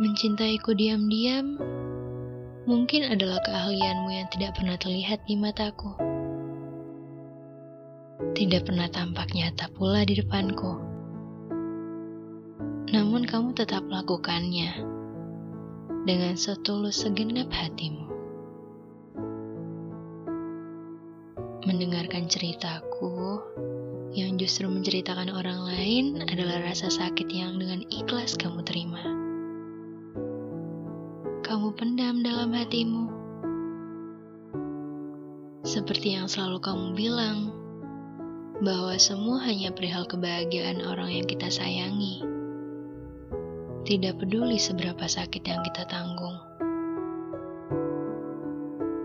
Mencintaiku diam-diam mungkin adalah keahlianmu yang tidak pernah terlihat di mataku. Tidak pernah tampak nyata pula di depanku. Namun kamu tetap lakukannya dengan setulus segenap hatimu. Mendengarkan ceritaku yang justru menceritakan orang lain adalah rasa sakit yang dengan ikhlas kamu terima. Kamu pendam dalam hatimu. Seperti yang selalu kamu bilang, bahwa semua hanya perihal kebahagiaan orang yang kita sayangi. Tidak peduli seberapa sakit yang kita tanggung.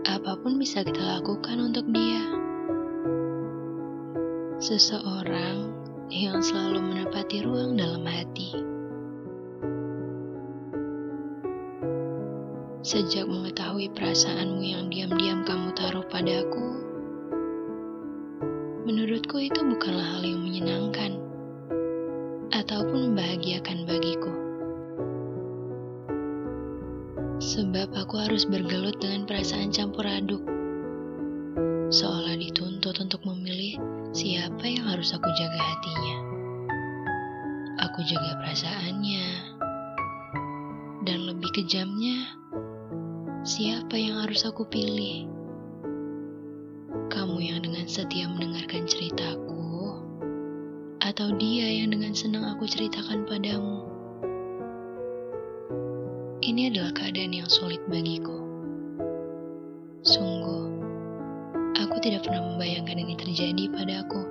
Apa pun bisa kita lakukan untuk dia seseorang yang selalu menepati ruang dalam hati. Sejak mengetahui perasaanmu yang diam-diam kamu taruh padaku, menurutku itu bukanlah hal yang menyenangkan ataupun membahagiakan bagiku. Sebab aku harus bergelut dengan perasaan campur aduk, seolah dituntut untuk memilih siapa yang harus aku jaga hatinya. Aku jaga perasaannya, dan lebih kejamnya, siapa yang harus aku pilih? Kamu yang dengan setia mendengarkan ceritaku, atau dia yang dengan senang aku ceritakan padamu? Ini adalah keadaan yang sulit bagiku. Sungguh, aku tidak pernah membayangkan ini terjadi padaku.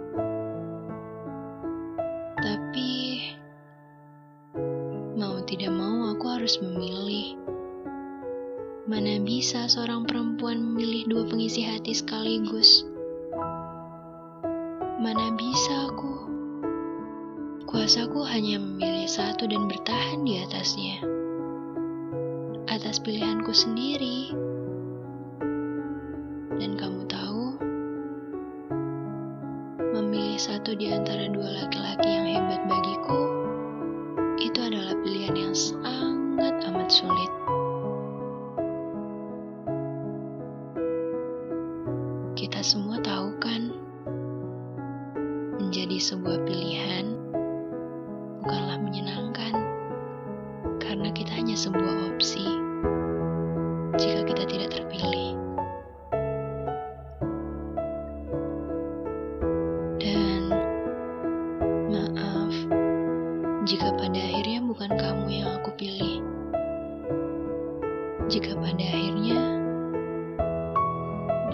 Tapi, mau tidak mau aku harus memilih. Mana bisa seorang perempuan memilih dua pengisi hati sekaligus? Mana bisa aku? Kuasaku hanya memilih satu dan bertahan di atasnya. Atas pilihanku sendiri. Dan kamu tahu, memilih satu di antara dua laki-laki yang hebat bagiku, itu adalah pilihan yang sangat amat sulit. Semua tahu kan, menjadi sebuah pilihan bukanlah menyenangkan, karena kita hanya sebuah opsi jika kita tidak terpilih. Dan maaf jika pada akhirnya bukan kamu yang aku pilih. Jika pada akhirnya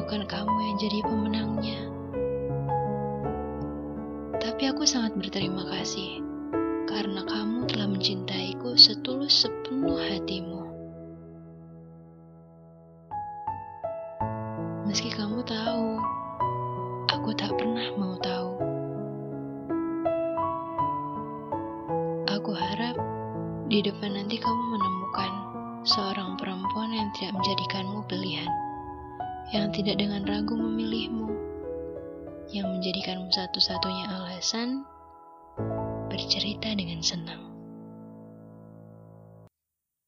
bukan kamu yang jadi pemenangnya. Tapi aku sangat berterima kasih karena kamu telah mencintaiku setulus sepenuh hatimu. Meski kamu tahu, aku tak pernah mau tahu. Aku harap di depan nanti kamu menemukan seorang perempuan yang tidak menjadikanmu pilihan, yang tidak dengan ragu memilihmu, yang menjadikanmu satu-satunya alasan bercerita dengan senang.